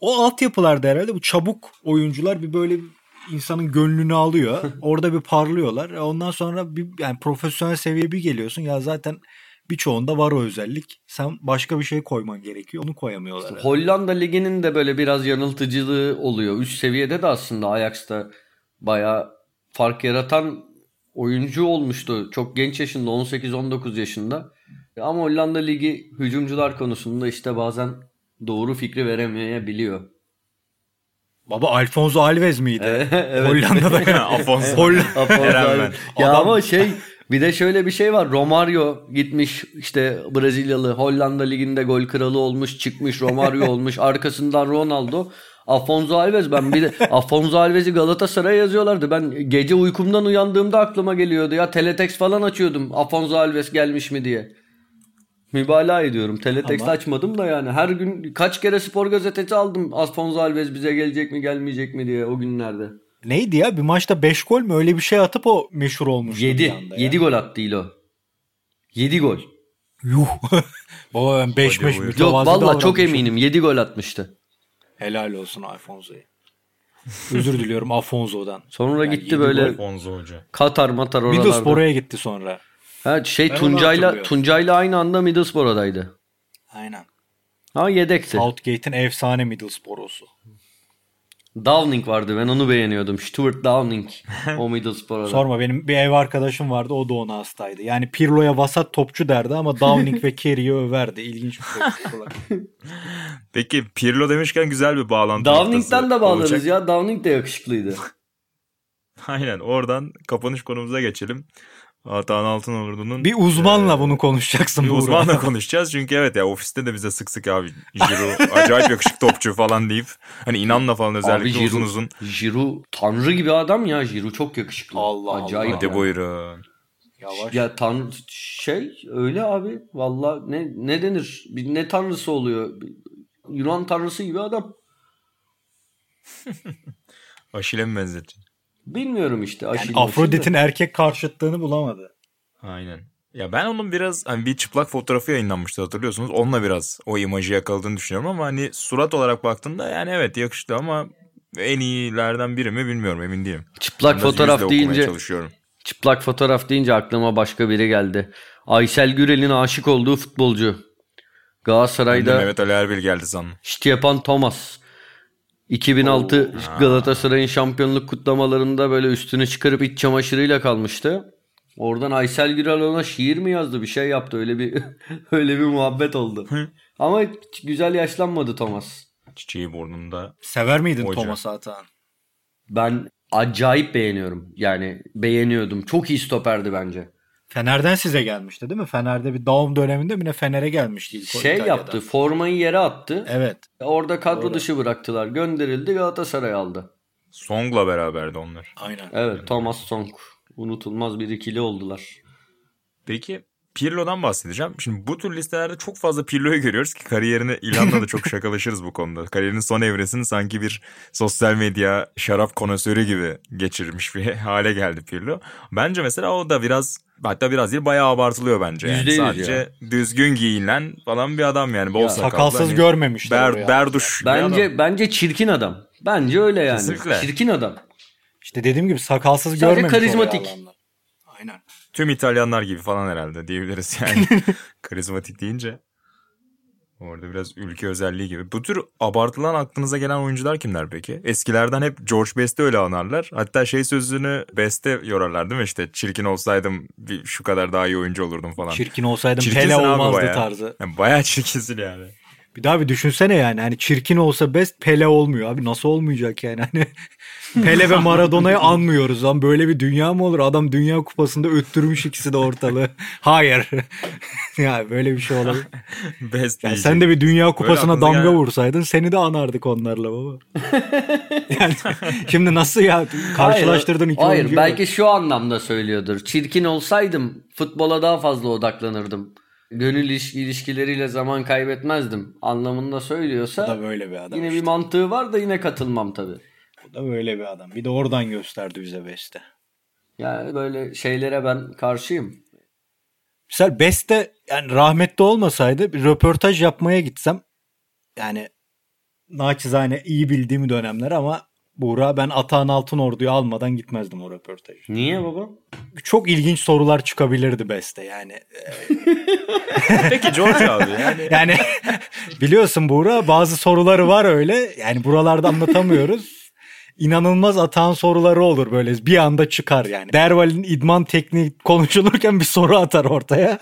o altyapılarda herhalde bu çabuk oyuncular bir böyle insanın gönlünü alıyor. Orada bir parlıyorlar. Ondan sonra bir yani profesyonel seviye bir geliyorsun. Ya zaten birçoğunda var o özellik. Sen başka bir şey koyman gerekiyor. Onu koyamıyorlar. İşte Hollanda liginin de böyle biraz yanıltıcılığı oluyor. Üst seviyede de aslında Ajax'ta bayağı fark yaratan oyuncu olmuştu. Çok genç yaşında 18-19 yaşında. Ama Hollanda Ligi hücumcular konusunda işte bazen doğru fikri veremeyebiliyor. Baba Alfonso Alves miydi? evet. Hollanda'da. Afonso. Holl- Afonso ben. Ya Adam- ama şey bir de şöyle bir şey var. Romario gitmiş işte Brezilyalı Hollanda liginde gol kralı olmuş çıkmış Romario olmuş arkasından Ronaldo. Afonso Alves ben bir de Afonso Alves'i Galatasaray'a yazıyorlardı. Ben gece uykumdan uyandığımda aklıma geliyordu ya teletext falan açıyordum. Afonso Alves gelmiş mi diye. Mübalağa ediyorum. Teletext Ama- açmadım da yani her gün kaç kere spor gazetesi aldım. Afonso Alves bize gelecek mi gelmeyecek mi diye o günlerde. Neydi ya? Bir maçta 5 gol mü? Öyle bir şey atıp o meşhur olmuş. 7. 7 gol attı İlo. 7 gol. Yuh. Baba ben 5 Hadi 5 buyur. Yok valla çok eminim 7 gol atmıştı. Helal olsun Alfonso'ya. Özür diliyorum Afonso'dan. Sonra Yani gitti böyle Afonso Hoca. Katar matar oralarda. Middlesbrough'a gitti sonra. Ha, şey Ben Tuncay'la. Tuncay'la aynı anda Middlesbrough'daydı. Aynen. Ha yedekti. Southgate'in efsane Middlesbrough'su. Downing vardı ben onu beğeniyordum. Stuart Downing o Middlesbrough'da. Sorma benim bir ev arkadaşım vardı o da ona hastaydı. Yani Pirlo'ya vasat topçu derdi ama Downing ve Kerry'i överdi. İlginç bir topçu. Peki Pirlo demişken güzel bir bağlantı Downing'den de bağlarız olacak. ya. Downing de yakışıklıydı. Aynen oradan kapanış konumuza geçelim. Atahan Altınordu'nun bir uzmanla bunu konuşacaksın. bir uzmanla konuşacağız. Çünkü evet ya ofiste de bize sık sık abi Giroud acayip yakışıklı topçu falan deyip hani inanla falan özellikle Abi uzun Giroud, uzun. Giroud tanrı gibi adam ya. Giroud çok yakışıklı. Allah Allah. Acayip. Hadi yani. buyurun. Yavaş. Ya tan şey öyle abi. Valla ne ne denir? Bir ne tanrısı oluyor? Bir Yunan tanrısı gibi adam. Aşile mi benzettin? Bilmiyorum işte. Yani Afrodit'in erkek karşıtlığını bulamadı. Aynen. Ya ben onun biraz hani bir çıplak fotoğrafı yayınlanmıştı hatırlıyorsunuz. Onunla biraz o imajı yakaladığını düşünüyorum ama hani surat olarak baktığında yani evet yakıştı ama en iyilerden biri mi bilmiyorum emin değilim. Çıplak Biraz fotoğraf deyince çalışıyorum. çıplak fotoğraf deyince aklıma başka biri geldi. Aysel Gürel'in aşık olduğu futbolcu. Galatasaray'da Mehmet Ali Erbil geldi sandım. Stjepan Thomas. 2006 Galatasaray'ın şampiyonluk kutlamalarında böyle üstünü çıkarıp iç çamaşırıyla kalmıştı. Oradan Aysel Gürel ona şiir mi yazdı bir şey yaptı öyle bir öyle bir muhabbet oldu. Ama güzel yaşlanmadı Thomas. Çiçeği burnunda. Sever miydin Hoca. Thomas Atahan? Ben acayip beğeniyorum. Yani beğeniyordum. Çok iyi stoperdi bence. Fener'den size gelmişti değil mi? Fener'de bir doğum döneminde mi ne Fener'e gelmişti ilk Şey İtalya'dan. yaptı. Formayı yere attı. Evet. Orada kadro Doğru. dışı bıraktılar. Gönderildi Galatasaray aldı. Song'la beraberdi onlar. Aynen. Evet Thomas Song. Unutulmaz bir ikili oldular. Peki Pirlo'dan bahsedeceğim. Şimdi bu tür listelerde çok fazla Pirlo'yu görüyoruz ki kariyerini İlhan'la da çok şakalaşırız bu konuda. Kariyerinin son evresini sanki bir sosyal medya şarap konosörü gibi geçirmiş bir hale geldi Pirlo. Bence mesela o da biraz hatta biraz değil bayağı abartılıyor bence. Yani sadece ya. düzgün giyinen falan bir adam yani. Bol Ya, sakallı. Sakalsız hani görmemişler. Ber, berduş. Bence bence çirkin adam. Bence öyle yani. Kesinlikle. Çirkin adam. İşte dediğim gibi sakalsız Sadece görmemiş oraya karizmatik. Tüm İtalyanlar gibi falan herhalde diyebiliriz yani. Karizmatik deyince. Orada biraz ülke özelliği gibi. Bu tür abartılan aklınıza gelen oyuncular kimler peki? Eskilerden hep George Best'i öyle anarlar. Hatta şey sözünü Best'e yorarlar değil mi? İşte çirkin olsaydım bir şu kadar daha iyi oyuncu olurdum falan. Çirkin olsaydım Çirkinsin Pele olmazdı bayağı. tarzı. Yani bayağı çirkinsin yani. Bir daha bir düşünsene yani. Hani çirkin olsa best Pele olmuyor. Abi nasıl olmayacak yani? Hani Pele ve Maradona'yı anmıyoruz lan. Böyle bir dünya mı olur? Adam Dünya Kupası'nda öttürmüş ikisi de ortalığı. Hayır. ya böyle bir şey. Best Yani sen de bir Dünya Kupası'na damga gelen- vursaydın seni de anardık onlarla baba. yani şimdi nasıl ya karşılaştırdın iki Hayır, belki şu anlamda söylüyordur. Çirkin olsaydım futbola daha fazla odaklanırdım. Gönül iliş- ilişkileriyle zaman kaybetmezdim anlamında söylüyorsa da böyle bir adam. yine işte. bir mantığı var da yine katılmam tabii. Da böyle bir adam. Bir de oradan gösterdi bize Best'e. Yani böyle şeylere ben karşıyım. Mesela Beste yani rahmetli olmasaydı bir röportaj yapmaya gitsem yani naçizane iyi bildiğim dönemler ama Buğra ben Atahan Altınordu'yu almadan gitmezdim o röportajı. Niye baba? Çok ilginç sorular çıkabilirdi Beste yani. Peki George abi yani. Yani biliyorsun Buğra bazı soruları var öyle yani buralarda anlatamıyoruz. İnanılmaz atan soruları olur böyle bir anda çıkar yani. Derval'in idman tekniği konuşulurken bir soru atar ortaya.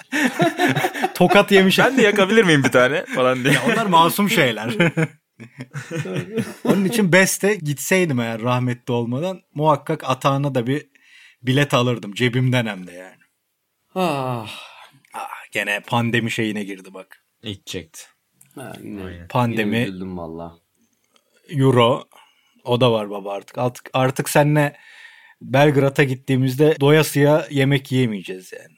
tokat yemiş. Ben de yakabilir miyim bir tane falan diye. Onlar masum şeyler. Onun için Beste gitseydim eğer rahmetli olmadan muhakkak atağına da bir bilet alırdım. Cebimden hem de yani. Ah. Ah, gene pandemi şeyine girdi bak. İlk çekti. Ha, yine, Pandemi. yine üzüldüm valla. Euro o da var baba artık. Artık, artık seninle Belgrad'a gittiğimizde doyasıya yemek yiyemeyeceğiz yani.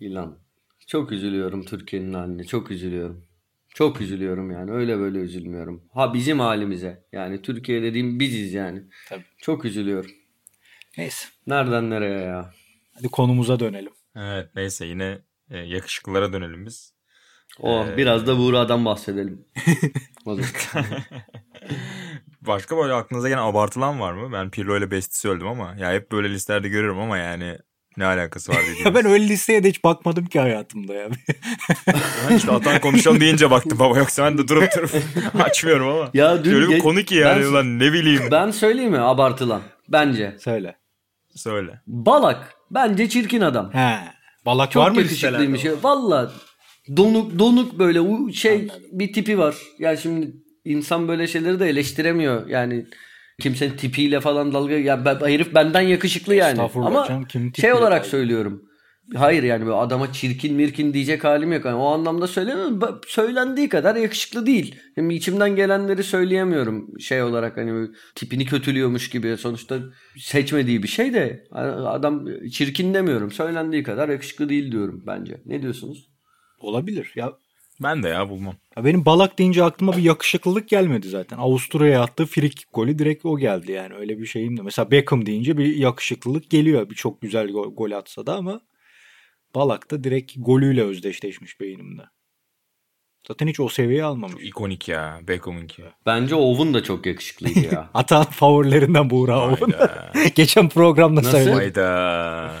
İlan. Çok üzülüyorum Türkiye'nin haline. Çok üzülüyorum. Çok üzülüyorum yani. Öyle böyle üzülmüyorum. Ha bizim halimize. Yani Türkiye dediğim biziz yani. Tabii. Çok üzülüyorum. Neyse. Nereden nereye ya? Hadi konumuza dönelim. Evet neyse yine e, yakışıklılara dönelim biz. O Ee, biraz da Buğra'dan bahsedelim. Başka böyle aklınıza gelen abartılan var mı? Ben Pirlo ile Besti söyledim ama ya hep böyle listelerde görüyorum ama yani ne alakası var dediğiniz. Ya ben öyle listeye de hiç bakmadım ki hayatımda ya. Ben işte atan konuşalım deyince baktım baba yoksa ben de durup durup açmıyorum ama. Ya dün Şöyle bir ge- konu ki yani ben- ulan ne bileyim. ben söyleyeyim mi abartılan? Bence. Söyle. Söyle. Balak bence çirkin adam. He. Balak Çok var mı listelerde? ya. Valla donuk donuk böyle şey bir tipi var. Yani şimdi insan böyle şeyleri de eleştiremiyor. Yani kimsenin tipiyle falan dalga ya ben, herif benden yakışıklı yani. Estağfurullah Ama canım, kimin şey olarak dalga? söylüyorum. Hayır yani böyle adama çirkin mirkin diyecek halim yok. Yani o anlamda söylemiyorum. Söylendiği kadar yakışıklı değil. Şimdi içimden gelenleri söyleyemiyorum. Şey olarak hani tipini kötülüyormuş gibi. Sonuçta seçmediği bir şey de adam çirkin demiyorum. Söylendiği kadar yakışıklı değil diyorum bence. Ne diyorsunuz? Olabilir. Ya, Ben de ya bulmam. ya benim Balak deyince aklıma bir yakışıklılık gelmedi zaten. Avusturya'ya attığı frikik golü direkt o geldi yani. Öyle bir şeyim de. Mesela Beckham deyince bir yakışıklılık geliyor. Bir çok güzel gol, gol atsa da ama Balak da direkt golüyle özdeşleşmiş beynimde. Zaten hiç o seviyeyi almamış. İkonik ya Beckham'ınki. Bence Owen da çok yakışıklıydı ya. Atan favorilerinden Buğra. Hayda. Geçen programda Nasıl? söyledim. Hayda.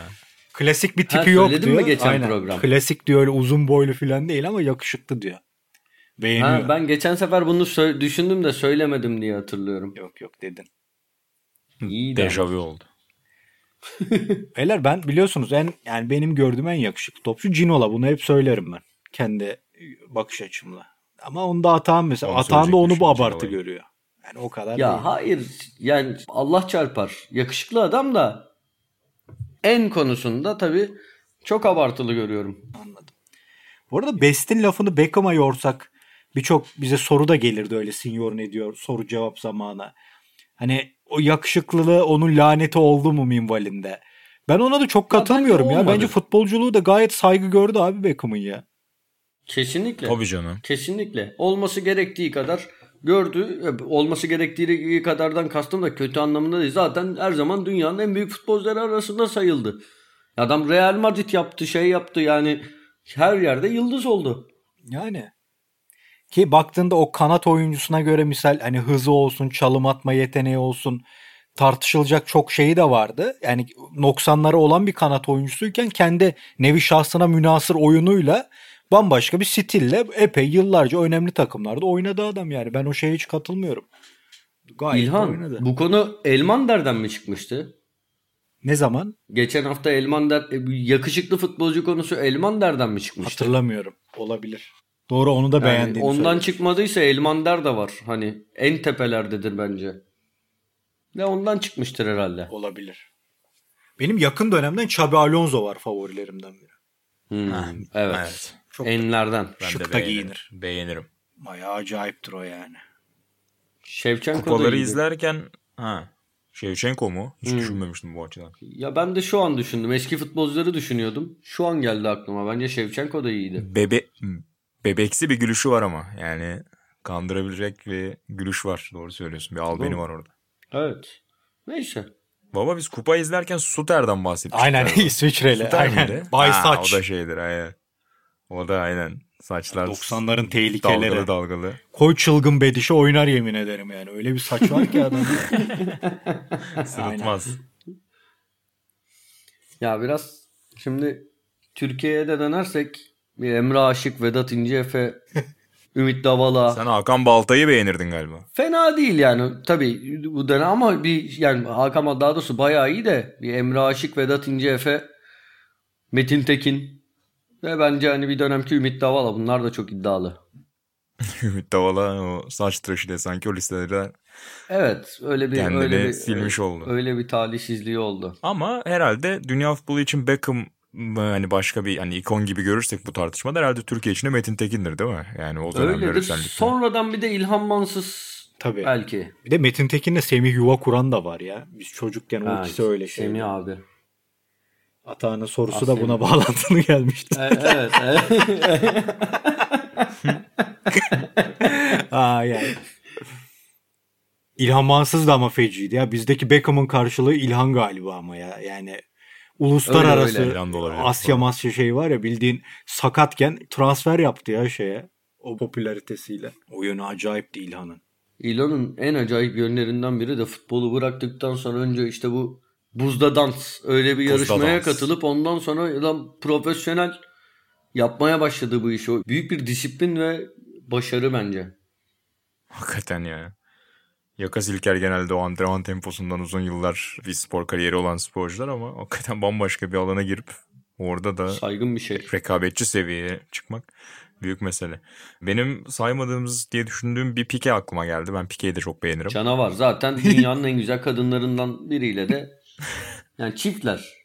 Klasik bir Ha, tipi yok söyledin mi diyor. geçen program? Klasik diyor öyle uzun boylu falan değil ama yakışıklı diyor. Beğeniyor. ha, ben geçen sefer bunu sö- düşündüm de söylemedim diye hatırlıyorum. Yok yok dedin. İyi de. Dejavu oldu. Beyler ben biliyorsunuz en yani benim gördüğüm en yakışıklı topçu Cinola. Bunu hep söylerim ben. Kendi bakış açımla. Ama onda Atahan mesela. Atahan da onu bu abartı Cinola'yı. görüyor. Yani o kadar Ya değil. hayır yani Allah çarpar. Yakışıklı adam da en konusunda tabii çok abartılı görüyorum. Anladım. Bu arada Best'in lafını Beckham'a yorsak birçok bize soru da gelirdi öyle senior ne diyor soru cevap zamanı. Hani o yakışıklılığı onun laneti oldu mu minvalinde. Ben ona da çok katılmıyorum bence ya. Bence futbolculuğu da gayet saygı gördü abi Beckham'ın ya. Kesinlikle. Tabii canım. Kesinlikle. Olması gerektiği kadar gördü. Olması gerektiği kadardan kastım da kötü anlamında değil. Zaten her zaman dünyanın en büyük futbolcuları arasında sayıldı. Adam Real Madrid yaptı, şey yaptı yani her yerde yıldız oldu. Yani ki baktığında o kanat oyuncusuna göre misal hani hızı olsun, çalım atma yeteneği olsun tartışılacak çok şeyi de vardı. Yani noksanları olan bir kanat oyuncusuyken kendi nevi şahsına münasır oyunuyla bambaşka bir stille epey yıllarca önemli takımlarda oynadı adam yani. Ben o şeye hiç katılmıyorum. Gayet İlhan oynadı. bu konu Elmander'den mi çıkmıştı? Ne zaman? Geçen hafta Elmander e, yakışıklı futbolcu konusu Elmander'den mi çıkmıştı? Hatırlamıyorum. Olabilir. Doğru onu da Yani beğendiğini ondan söyledim. çıkmadıysa Elmander de var. Hani en tepelerdedir bence. Ve ondan çıkmıştır herhalde. Olabilir. Benim yakın dönemden Xabi Alonso var favorilerimden biri. Hmm, evet. Evet. Çok Enlerden. Ben Şık da beğenirim. giyinir. Beğenirim. Bayağı acayiptir o yani. Şevçenko Kupaları izlerken ha Şevçenko mu? Hiç Hmm. düşünmemiştim bu açıdan. Ya ben de şu an düşündüm. Eski futbolcuları düşünüyordum. Şu an geldi aklıma. Bence Şevçenko da iyiydi. Bebe bebeksi bir gülüşü var ama yani kandırabilecek bir gülüş var. Doğru söylüyorsun. Bir albeni var orada. Evet. Neyse. Baba biz kupa izlerken Suter'den bahsetmiştik. Aynen. İsviçreli. Suter Aynen. miydi? Bay Ha, saç. O da şeydir aynen. O da aynen. Saçlar 90'ların tehlikeleri. dalgalı dalgalı. Koy çılgın bedişe oynar yemin ederim yani. Öyle bir saç var ki adam. Sırıtmaz. Ya biraz şimdi Türkiye'ye de dönersek bir Emre Aşık, Vedat İnceefe, Ümit Davala. Sen Hakan Balta'yı beğenirdin galiba. Fena değil yani. Tabii bu dönem ama bir yani Hakan daha doğrusu bayağı iyi de bir Emre Aşık, Vedat İnceefe, Metin Tekin Ve bence hani bir dönemki Ümit Davala bunlar da çok iddialı. Ümit Davala o saç tıraşıyla sanki o listelere Evet öyle bir Kendini öyle bir silmiş oldu. Öyle bir talihsizliği oldu. Ama herhalde dünya futbolu için Beckham hani başka bir hani ikon gibi görürsek bu tartışmada herhalde Türkiye için de Metin Tekin'dir değil mi? Yani o dönemler Öyledir. özellikle. Sonradan bir de İlhan Mansız Tabii. belki. Bir de Metin Tekin'le Semih Yuva kuran da var ya. Biz çocukken o ikisi öyle şey. Semih abi. Atağının sorusu Ah, da buna bağlantılı gelmişti. E- evet. evet. Aa yani. İlhan Mansız da ama feciydi ya. Bizdeki Beckham'ın karşılığı İlhan galiba ama ya. Yani uluslararası Öyle, öyle. Asya Masya şey var ya bildiğin sakatken transfer yaptı ya şeye. O popülaritesiyle. O yönü acayipti İlhan'ın. İlhan'ın en acayip yönlerinden biri de futbolu bıraktıktan sonra önce işte bu buzda dans öyle bir Buzda yarışmaya dans. katılıp ondan sonra adam profesyonel yapmaya başladı bu işi. O büyük bir disiplin ve başarı bence. Hakikaten ya. Yaka Silker genelde o antrenman temposundan uzun yıllar bir spor kariyeri olan sporcular ama hakikaten bambaşka bir alana girip orada da Saygın bir şey. rekabetçi seviyeye çıkmak büyük mesele. Benim saymadığımız diye düşündüğüm bir Pike aklıma geldi. Ben Pike'yi de çok beğenirim. Canavar. Zaten dünyanın en güzel kadınlarından biriyle de yani çiftler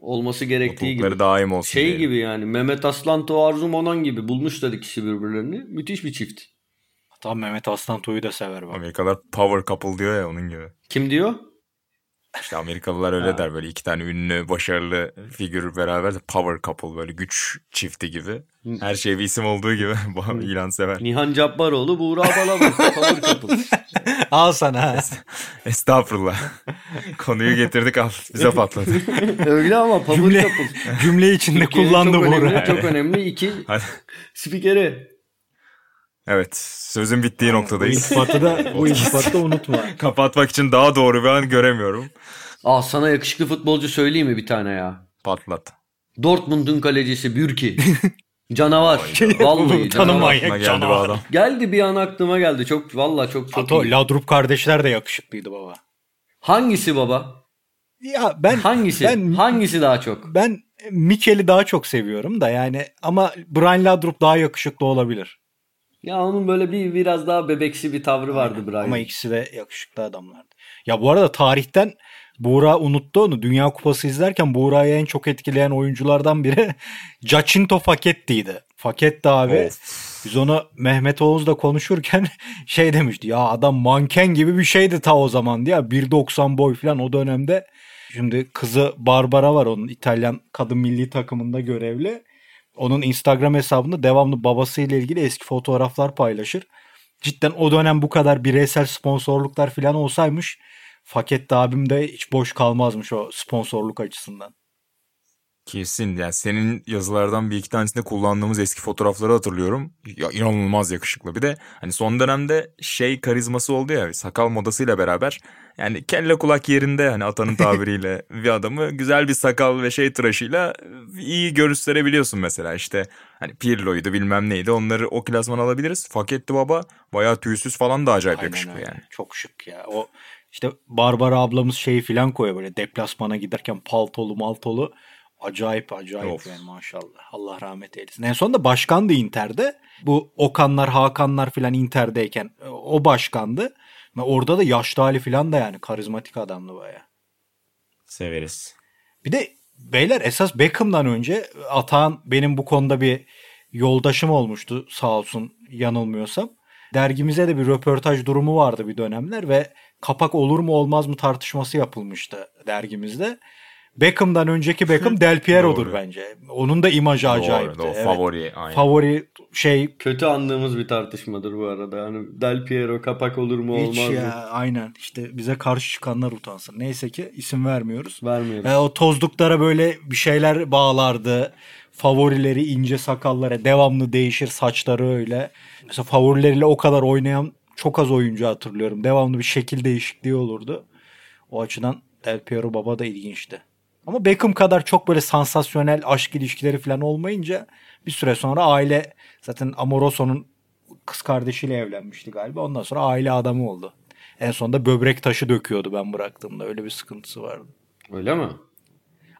olması gerektiği gibi. Mutlulukları daim olsun Şey diyelim. gibi yani Mehmet Aslan to Arzu Monan gibi bulmuşlar ikisi birbirlerini. Müthiş bir çift. Hatta Mehmet Aslan Toy'u da sever bak. Amerikalılar power couple diyor ya onun gibi. Kim diyor? İşte Amerikalılar öyle der böyle iki tane ünlü başarılı figür beraber de power couple böyle güç çifti gibi. Her şey bir isim olduğu gibi bu ilan sever. Nihan Cabbaroğlu, Buğra Balaban. Power couple. Al sana. Estağfurullah. Konuyu getirdik al bize patladı. Öyle ama power Cümle, couple. cümle içinde Türkiye'nin kullandı çok önemli, bunu. çok önemli iki spikeri. Evet sözün bittiği Bu noktadayız. iltifatı da, bu iltifatı da unutma. Kapatmak için daha doğru bir an göremiyorum. Aa sana yakışıklı futbolcu söyleyeyim mi bir tane ya? Patlat. Dortmund'un kalecisi Bürki. Canavar. Vallahi canavar. manyak geldi bu canavar. adam. Geldi bir an aklıma geldi. Çok valla çok çok Ato, iyi. Ladrup kardeşler de yakışıklıydı baba. Hangisi baba? Ya ben Hangisi? ben Hangisi daha çok? ben Mikel'i daha çok seviyorum da yani ama Brian Ladrup daha yakışıklı olabilir. Ya onun böyle bir biraz daha bebeksi bir tavrı vardı Brian. Ama ikisi de yakışıklı adamlardı. Ya bu arada tarihten Buğra unuttu onu. Dünya Kupası izlerken Buğra'yı en çok etkileyen oyunculardan biri Jacinto Faketti'ydi. Faketti abi. Of. Biz onu Mehmet Oğuz'la konuşurken şey demişti. Ya adam manken gibi bir şeydi ta o zaman diye. 1.90 boy falan o dönemde. Şimdi kızı Barbara var onun İtalyan kadın milli takımında görevli. Onun Instagram hesabında devamlı babasıyla ilgili eski fotoğraflar paylaşır. Cidden o dönem bu kadar bireysel sponsorluklar falan olsaymış Faketti abim de hiç boş kalmazmış o sponsorluk açısından. Kesin yani senin yazılardan bir iki tanesinde kullandığımız eski fotoğrafları hatırlıyorum. Ya inanılmaz yakışıklı. Bir de hani son dönemde şey karizması oldu ya sakal modasıyla beraber. Yani kelle kulak yerinde hani atanın tabiriyle bir adamı güzel bir sakal ve şey tıraşıyla iyi gösterebiliyorsun mesela işte. Hani Pirlo'ydu bilmem neydi onları o klasman alabiliriz. Faketti baba bayağı tüysüz falan da acayip Aynen yakışıklı öyle. yani. Çok şık ya. O işte Barbara ablamız şeyi filan koyuyor böyle deplasmana giderken paltolu maltolu. Acayip acayip Of. yani maşallah. Allah rahmet eylesin. En sonunda başkandı Inter'de. Bu Okanlar, Hakanlar filan Inter'deyken e, o başkandı. Ve orada da yaşlı hali filan da yani karizmatik adamdı baya. Severiz. Bir de beyler esas Beckham'dan önce Atahan benim bu konuda bir yoldaşım olmuştu sağ olsun yanılmıyorsam. Dergimize de bir röportaj durumu vardı bir dönemler ve kapak olur mu olmaz mı tartışması yapılmıştı dergimizde. Beckham'dan önceki Beckham Del Piero'dur Doğru. bence. Onun da imajı acayipti. Doğru, o Evet. favori. Aynen. Favori şey Kötü andığımız bir tartışmadır bu arada. Yani Del Piero kapak olur mu hiç olmaz ya mı? aynen işte bize karşı çıkanlar utansın. Neyse ki isim vermiyoruz. Vermiyoruz. E, o tozluklara böyle bir şeyler bağlardı. Favorileri ince sakallara devamlı değişir saçları öyle. Mesela favorileriyle o kadar oynayan çok az oyuncu hatırlıyorum. Devamlı bir şekil değişikliği olurdu. O açıdan Del Piero Baba da ilginçti. Ama Beckham kadar çok böyle sansasyonel aşk ilişkileri falan olmayınca bir süre sonra aile zaten Amoroso'nun kız kardeşiyle evlenmişti galiba. Ondan sonra aile adamı oldu. En sonunda böbrek taşı döküyordu ben bıraktığımda. Öyle bir sıkıntısı vardı. Öyle mi?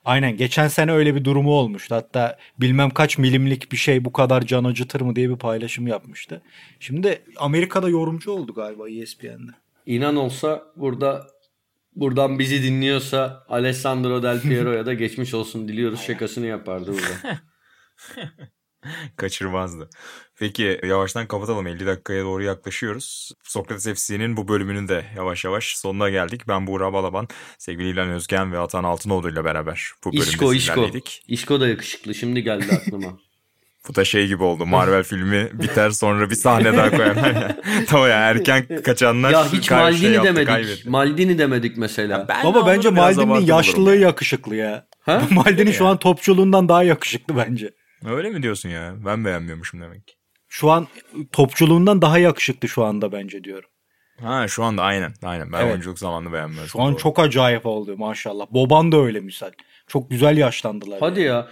Aynen geçen sene öyle bir durumu olmuştu. Hatta bilmem kaç milimlik bir şey bu kadar can acıtır mı diye bir paylaşım yapmıştı. Şimdi Amerika'da yorumcu oldu galiba ESPN'de. İnan olsa burada buradan bizi dinliyorsa Alessandro Del Piero'ya da geçmiş olsun diliyoruz şakasını yapardı burada. Kaçırmazdı. Peki yavaştan kapatalım. 50 dakikaya doğru yaklaşıyoruz. Sokrates FC'nin bu bölümünün de yavaş yavaş sonuna geldik. Ben Buğra Balaban, sevgili İlhan Özgen ve Atan Altınoğlu ile beraber bu bölümde İşko İşko. İşko da yakışıklı şimdi geldi aklıma. Bu da şey gibi oldu. Marvel filmi biter sonra bir sahne daha koyarlar. tamam ya erken kaçanlar ya hiç Maldini şey yaptı, demedik. kaybetti. Maldini demedik mesela. Ben Baba bence Maldini'nin yaşlılığı yakışıklı ya. Ha? Maldini şu an topçuluğundan daha yakışıklı bence. Öyle mi diyorsun ya? Ben beğenmiyormuşum demek ki. Şu an topçuluğundan daha yakışıklı şu anda bence diyorum. Ha şu anda aynen. Aynen. Ben Evet. oyunculuk zamanını beğenmiyorum. Şu an Doğru. çok acayip oldu maşallah. Boban da öyle misal. Çok güzel yaşlandılar. Hadi ya.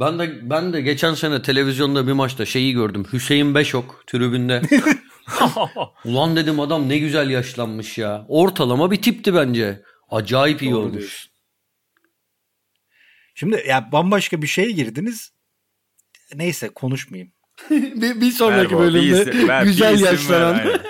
Ben de ben de geçen sene televizyonda bir maçta şeyi gördüm. Hüseyin Beşok tribünde. Ulan dedim adam ne güzel yaşlanmış ya. Ortalama bir tipti bence. Acayip iyi Doğru olmuş. diyorsun. Şimdi ya bambaşka bir şeye girdiniz. Neyse konuşmayayım. bir, bir Ver sonraki bir bölümde isim- ver, bir güzel isim ver, yaşlanan. aynen.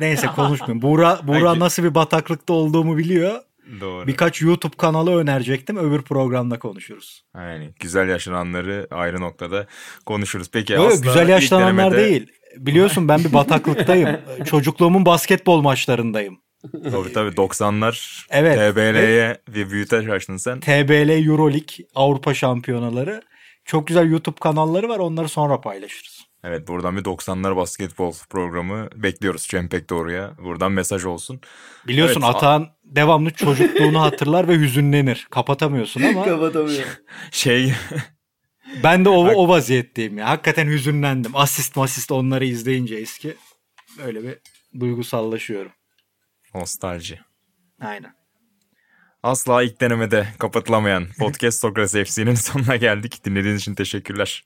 Neyse konuşmayayım. Buğra, Buğra Peki. nasıl bir bataklıkta olduğumu biliyor. Doğru. Birkaç YouTube kanalı önerecektim. Öbür programda konuşuruz. Aynen. Güzel yaşananları ayrı noktada konuşuruz. Peki Yok, asla güzel yaşlananlar denemede- değil. Biliyorsun ben bir bataklıktayım. Çocukluğumun basketbol maçlarındayım. Tabii tabii 90'lar Evet. TBL'ye bir büyüteç açtın sen. TBL Euroleague Avrupa Şampiyonaları. Çok güzel YouTube kanalları var. Onları sonra paylaşırız. Evet buradan bir 90'lar basketbol programı bekliyoruz Cempek Doğru'ya. Buradan mesaj olsun. Biliyorsun Evet, Atahan devamlı çocukluğunu hatırlar ve hüzünlenir. Kapatamıyorsun ama Kapatamıyor. Şey ben de o, o vaziyetteyim ya. Hakikaten hüzünlendim. Asist masist onları izleyince eski. Böyle bir duygusallaşıyorum. nostalji. Aynen. Asla ilk denemede kapatılamayan Podcast Sokrates FC'nin sonuna geldik. Dinlediğiniz için teşekkürler.